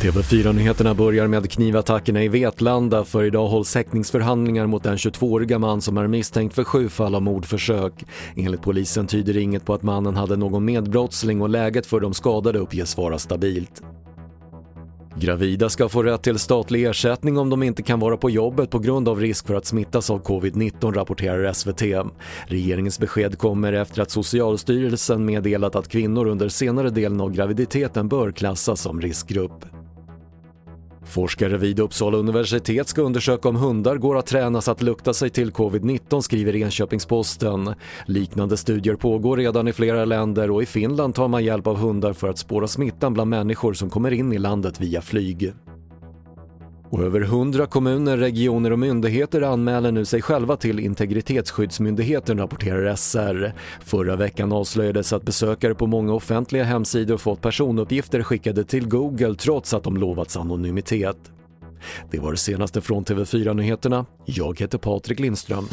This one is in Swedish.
TV4-nyheterna börjar med knivattackerna i Vetlanda för idag hålls häktningsförhandlingar mot den 22-åriga man som är misstänkt för sju fall av mordförsök. Enligt polisen tyder inget på att mannen hade någon medbrottsling och läget för de skadade uppges vara stabilt. Gravida ska få rätt till statlig ersättning om de inte kan vara på jobbet på grund av risk för att smittas av covid-19 rapporterar SVT. Regeringens besked kommer efter att Socialstyrelsen meddelat att kvinnor under senare delen av graviditeten bör klassas som riskgrupp. Forskare vid Uppsala universitet ska undersöka om hundar går att tränas att lukta sig till covid-19 skriver Enköpingsposten. Liknande studier pågår redan i flera länder och i Finland tar man hjälp av hundar för att spåra smittan bland människor som kommer in i landet via flyg. Och över hundra kommuner, regioner och myndigheter anmäler nu sig själva till Integritetsskyddsmyndigheten, rapporterar SR. Förra veckan avslöjades att besökare på många offentliga hemsidor fått personuppgifter skickade till Google trots att de lovats anonymitet. Det var det senaste från TV4 Nyheterna. Jag heter Patrik Lindström.